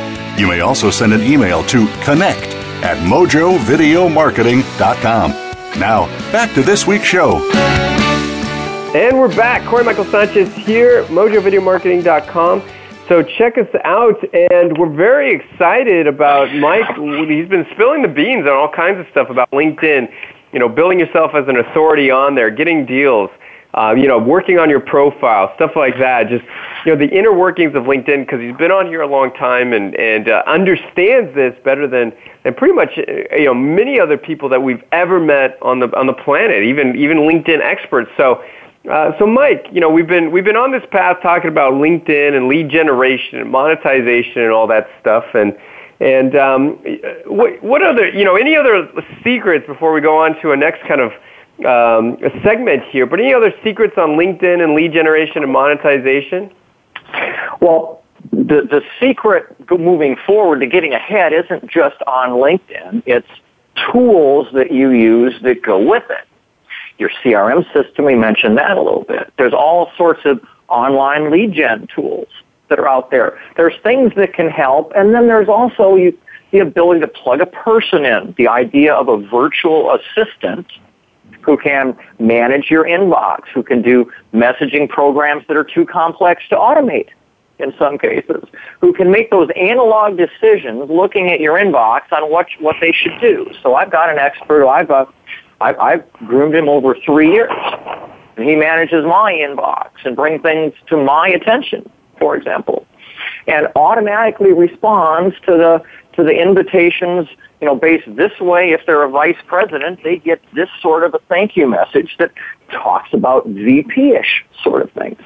You may also send an email to connect at mojovideomarketing.com. Now, back to this week's show. And we're back. Corey Michael Sanchez here, mojovideomarketing.com. So check us out, and we're very excited about Mike. He's been spilling the beans on all kinds of stuff about LinkedIn. You know, building yourself as an authority on there, getting deals. Uh, you know, working on your profile, stuff like that. Just you know, the inner workings of LinkedIn because he's been on here a long time and and uh, understands this better than than pretty much uh, you know many other people that we've ever met on the on the planet, even even LinkedIn experts. So. Uh, so, Mike, you know we've been we've been on this path talking about LinkedIn and lead generation and monetization and all that stuff, and and um, what what other you know any other secrets before we go on to a next kind of um, a segment here? But any other secrets on LinkedIn and lead generation and monetization? Well, the, the secret moving forward to getting ahead isn't just on LinkedIn. It's tools that you use that go with it. Your CRM system, we mentioned that a little bit. There's all sorts of online lead gen tools that are out there. There's things that can help, and then there's also you, the ability to plug a person in, the idea of a virtual assistant who can manage your inbox, who can do messaging programs that are too complex to automate in some cases, who can make those analog decisions looking at your inbox on what what they should do. So I've got an expert I've uh, I've, I've groomed him over three years, and he manages my inbox and brings things to my attention, for example, and automatically responds to the to the invitations. You know, based this way, if they're a vice president, they get this sort of a thank you message that talks about VP-ish sort of things.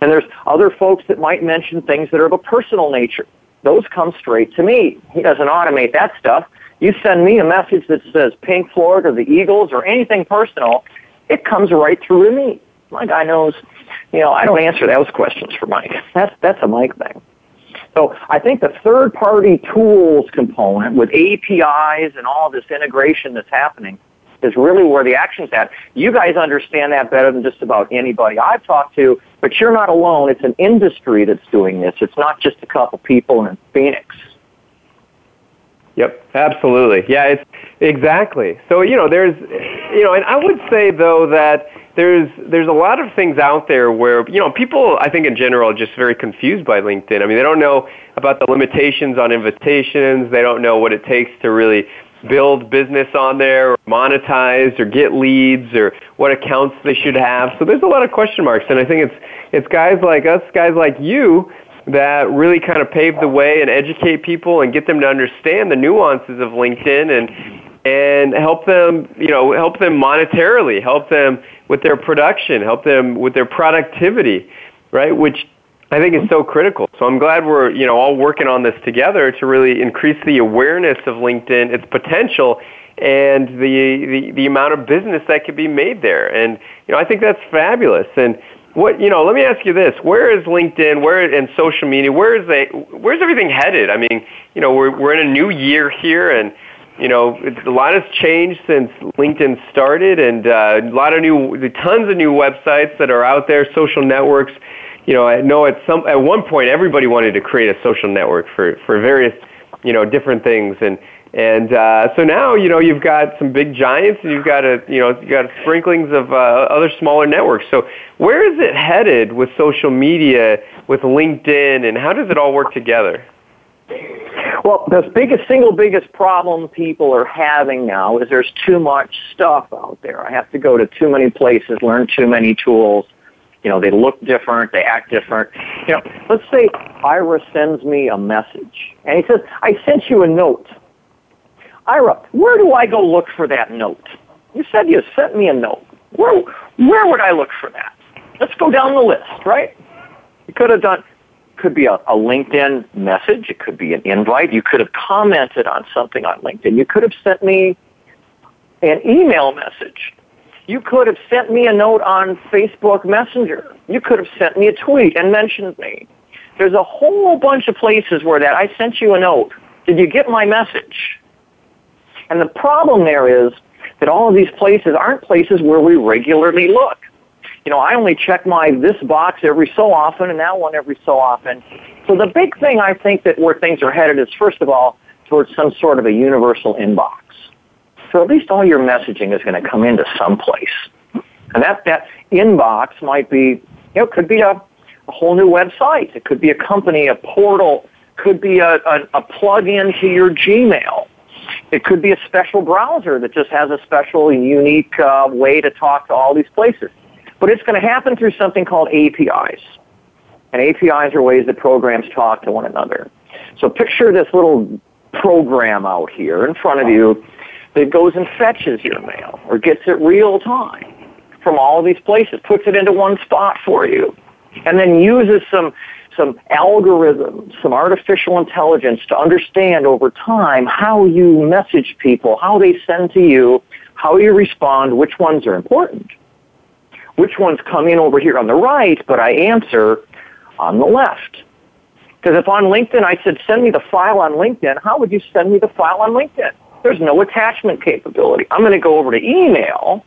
And there's other folks that might mention things that are of a personal nature. Those come straight to me. He doesn't automate that stuff. You send me a message that says Pink Floyd or the Eagles or anything personal, it comes right through to me. My guy knows, you know, I don't answer those questions for Mike. That's that's a Mike thing. So I think the third party tools component with APIs and all this integration that's happening is really where the action's at. You guys understand that better than just about anybody I've talked to, but you're not alone. It's an industry that's doing this. It's not just a couple people in Phoenix. Yep, absolutely. Yeah, it's exactly. So, you know, there's you know, and I would say though that there's there's a lot of things out there where, you know, people I think in general are just very confused by LinkedIn. I mean, they don't know about the limitations on invitations, they don't know what it takes to really build business on there or monetize or get leads or what accounts they should have. So there's a lot of question marks and I think it's it's guys like us, guys like you that really kind of pave the way and educate people and get them to understand the nuances of LinkedIn and and help them, you know, help them monetarily, help them with their production, help them with their productivity, right? Which I think is so critical. So I'm glad we're, you know, all working on this together to really increase the awareness of LinkedIn, its potential, and the, the, the amount of business that could be made there. And, you know, I think that's fabulous. And what, you know, let me ask you this. Where is LinkedIn, where, and social media, where is they, where's everything headed? I mean, you know, we're, we're in a new year here and, you know, a lot has changed since LinkedIn started, and uh, a lot of new, tons of new websites that are out there, social networks. You know, I know at some at one point everybody wanted to create a social network for for various, you know, different things, and and uh, so now you know you've got some big giants, and you've got a you know you've got sprinklings of uh, other smaller networks. So where is it headed with social media, with LinkedIn, and how does it all work together? Well, the biggest, single biggest problem people are having now is there's too much stuff out there. I have to go to too many places, learn too many tools. You know, they look different, they act different. You know, let's say Ira sends me a message and he says, I sent you a note. Ira, where do I go look for that note? You said you sent me a note. Where, where would I look for that? Let's go down the list, right? You could have done, could be a, a LinkedIn message. It could be an invite. You could have commented on something on LinkedIn. You could have sent me an email message. You could have sent me a note on Facebook Messenger. You could have sent me a tweet and mentioned me. There's a whole bunch of places where that I sent you a note. Did you get my message? And the problem there is that all of these places aren't places where we regularly look you know, I only check my this box every so often and that one every so often. So the big thing I think that where things are headed is first of all towards some sort of a universal inbox. So at least all your messaging is going to come into some place. And that, that inbox might be, you know, could be a, a whole new website. It could be a company, a portal, could be a, a, a plug-in to your Gmail. It could be a special browser that just has a special, unique uh, way to talk to all these places. But it's going to happen through something called APIs. And APIs are ways that programs talk to one another. So picture this little program out here in front of you that goes and fetches your mail or gets it real time from all of these places, puts it into one spot for you, and then uses some some algorithms, some artificial intelligence to understand over time how you message people, how they send to you, how you respond, which ones are important which ones come in over here on the right, but I answer on the left. Because if on LinkedIn I said, send me the file on LinkedIn, how would you send me the file on LinkedIn? There's no attachment capability. I'm going to go over to email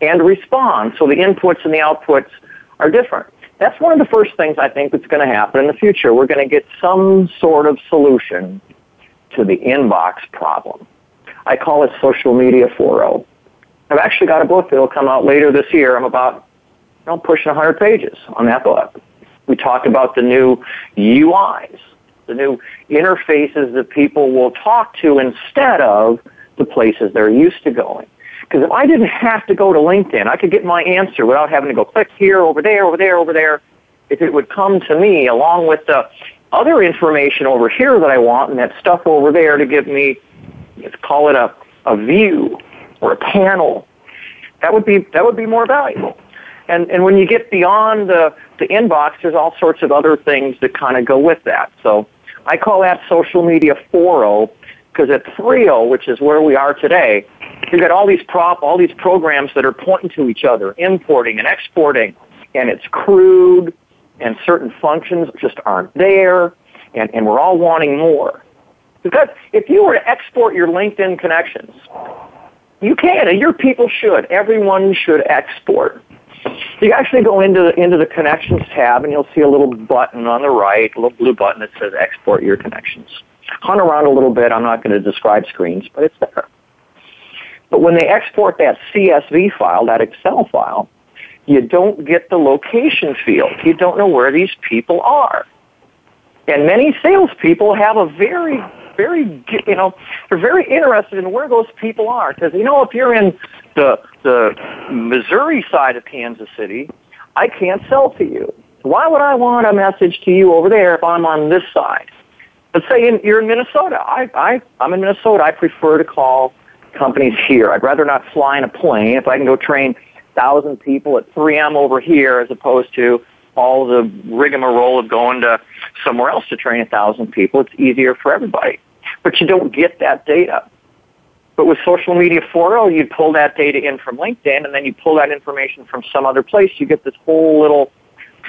and respond, so the inputs and the outputs are different. That's one of the first things I think that's going to happen in the future. We're going to get some sort of solution to the inbox problem. I call it social media 4.0. I've actually got a book that'll come out later this year. I'm about, you know, pushing 100 pages on that book. We talked about the new UIs, the new interfaces that people will talk to instead of the places they're used to going. Because if I didn't have to go to LinkedIn, I could get my answer without having to go click here, over there, over there, over there. If it would come to me along with the other information over here that I want and that stuff over there to give me, let's call it a, a view or a panel, that would be that would be more valuable. And and when you get beyond the the inbox, there's all sorts of other things that kind of go with that. So I call that social media 4.0 because at 3.0, which is where we are today, you've got all these prop, all these programs that are pointing to each other, importing and exporting, and it's crude, and certain functions just aren't there, and, and we're all wanting more. Because if you were to export your LinkedIn connections you can, and your people should. Everyone should export. You actually go into the, into the connections tab and you'll see a little button on the right, a little blue button that says export your connections. hunt around a little bit. I'm not going to describe screens, but it's there. But when they export that CSV file, that Excel file, you don't get the location field. You don't know where these people are. And many salespeople have a very, very, you know, they're very interested in where those people are. Because, you know, if you're in the, the Missouri side of Kansas City, I can't sell to you. Why would I want a message to you over there if I'm on this side? Let's say in, you're in Minnesota. I, I, I'm in Minnesota. I prefer to call companies here. I'd rather not fly in a plane if I can go train thousand people at 3M over here as opposed to all the rigmarole of going to somewhere else to train a thousand people. It's easier for everybody. But you don't get that data. But with social media 4.0, you pull that data in from LinkedIn and then you pull that information from some other place. You get this whole little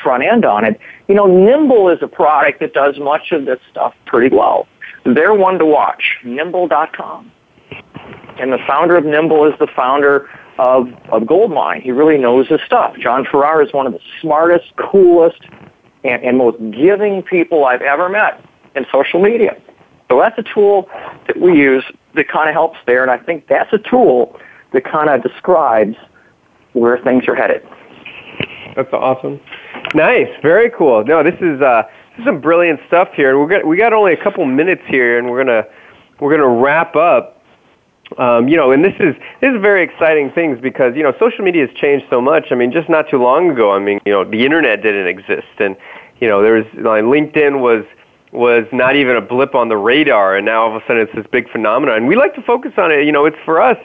front end on it. You know, Nimble is a product that does much of this stuff pretty well. They're one to watch, nimble.com. And the founder of Nimble is the founder of, of Goldmine. He really knows his stuff. Jon Ferrara is one of the smartest, coolest, and, and most giving people I've ever met in social media. So that's a tool that we use that kind of helps there, and I think that's a tool that kind of describes where things are headed. That's awesome. Nice, very cool. No, this is uh, this is some brilliant stuff here. We're got we got only a couple minutes here, and we're gonna we're gonna wrap up. Um, you know, and this is this is very exciting things because you know social media has changed so much. I mean, just not too long ago, I mean, you know, the internet didn't exist, and you know, there was like, LinkedIn was was not even a blip on the radar, and now all of a sudden it's this big phenomenon. And we like to focus on it. You know, it's for us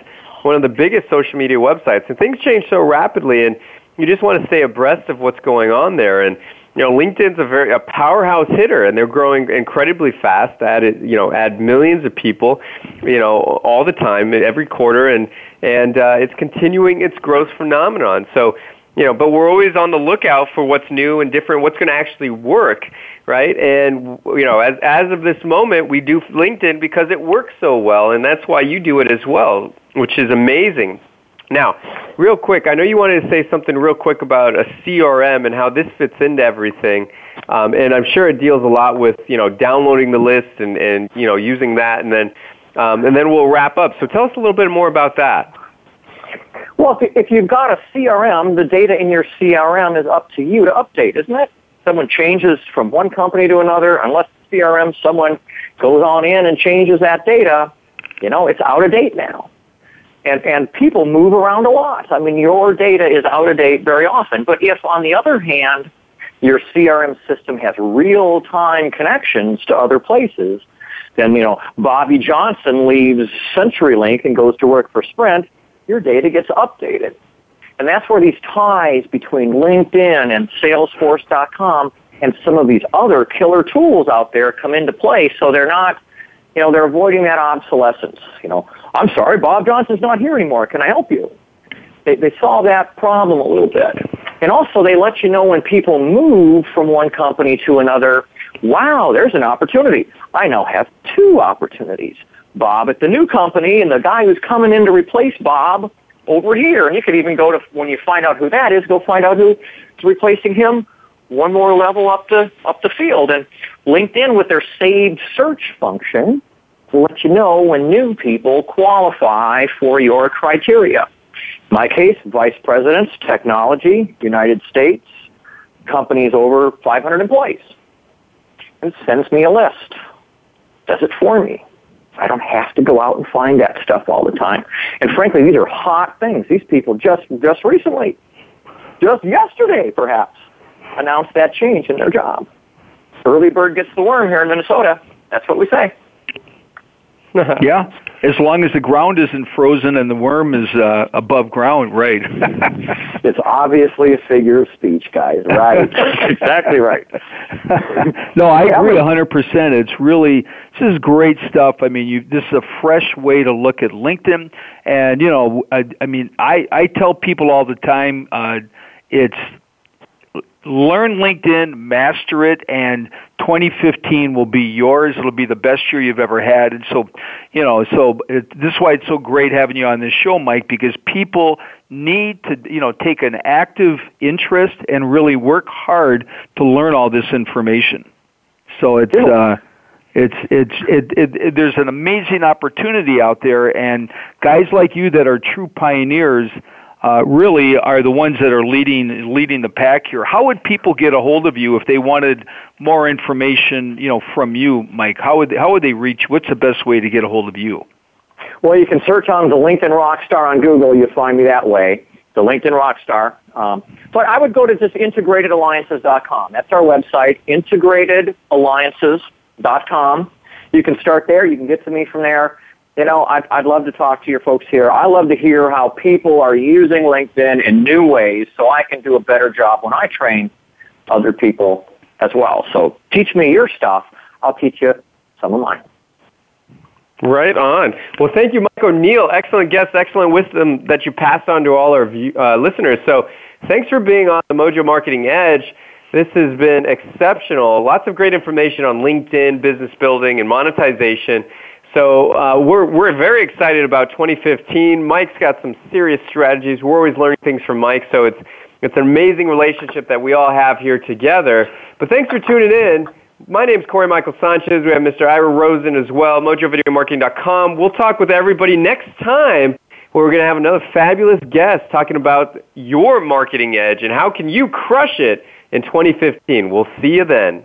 one of the biggest social media websites, and things change so rapidly, and you just want to stay abreast of what's going on there. And you know, LinkedIn's a very a powerhouse hitter, and they're growing incredibly fast. Add you know, add millions of people, you know, all the time, every quarter, and and uh, it's continuing its growth phenomenon. So you know, but we're always on the lookout for what's new and different, what's going to actually work, right? And you know, as as of this moment, we do LinkedIn because it works so well, and that's why you do it as well, which is amazing. Now, real quick, I know you wanted to say something real quick about a CRM and how this fits into everything, um, and I'm sure it deals a lot with you know downloading the list and and you know using that, and then um, and then we'll wrap up. So tell us a little bit more about that. Well, if you've got a CRM, the data in your CRM is up to you to update, isn't it? Someone changes from one company to another, unless the CRM, someone goes on in and changes that data, you know, it's out of date now and, and people move around a lot. I mean, your data is out of date very often. But if, on the other hand, your CRM system has real-time connections to other places, then, you know, Bobby Johnson leaves CenturyLink and goes to work for Sprint, your data gets updated. And that's where these ties between LinkedIn and Salesforce.com and some of these other killer tools out there come into play. So they're not, you know, they're avoiding that obsolescence. You know, I'm sorry, Bob Johnson's not here anymore. Can I help you? They, they solve that problem a little bit. And also they let you know when people move from one company to another, wow, there's an opportunity. I now have two opportunities. Bob at the new company and the guy who's coming in to replace Bob over here. And you could even go to, when you find out who that is, go find out who's replacing him one more level up the, up the field. And LinkedIn with their saved search function will let you know when new people qualify for your criteria. In my case, vice presidents, technology, United States, companies over 500 employees. And sends me a list. Does it for me. I don't have to go out and find that stuff all the time. And frankly, these are hot things. These people just, just recently, just yesterday perhaps, announced that change in their job. Early bird gets the worm here in Minnesota. That's what we say. yeah, as long as the ground isn't frozen and the worm is uh, above ground, right? it's obviously a figure of speech, guys. Right? exactly right. no, I agree a hundred percent. It's really this is great stuff. I mean, you this is a fresh way to look at LinkedIn, and you know, I, I mean, I I tell people all the time, uh, it's learn LinkedIn, master it, and 2015 will be yours. It'll be the best year you've ever had. And so, you know, so it, this is why it's so great having you on this show, Mike, because people need to, you know, take an active interest and really work hard to learn all this information. So it's, uh, It's it's it, it, it there's an amazing opportunity out there, and guys like you that are true pioneers. Uh, really are the ones that are leading leading the pack here. How would people get a hold of you if they wanted more information, you know, from you, Mike? How would how would they reach? What's the best way to get a hold of you? Well, you can search on the LinkedIn Rockstar on Google. You'll find me that way. The LinkedIn Rockstar. Um, but I would go to just integratedalliances.com. That's our website, integratedalliances.com. You can start there. You can get to me from there. You know, I'd, I'd love to talk to your folks here. I love to hear how people are using LinkedIn in new ways so I can do a better job when I train other people as well. So teach me your stuff. I'll teach you some of mine. Right on. Well, thank you, Mike O'Neill. Excellent guest, excellent wisdom that you passed on to all our view, uh, listeners. So, thanks for being on the Mojo Marketing Edge. This has been exceptional. Lots of great information on LinkedIn, business building, and monetization. So uh, we're we're very excited about 2015. Mike's got some serious strategies. We're always learning things from Mike, so it's it's an amazing relationship that we all have here together. But thanks for tuning in. My name is Corey Michael Sanchez. We have Mr. Ira Rosen as well, mojovideomarketing.com. We'll talk with everybody next time where we're going to have another fabulous guest talking about your marketing edge and how can you crush it in 2015. We'll see you then.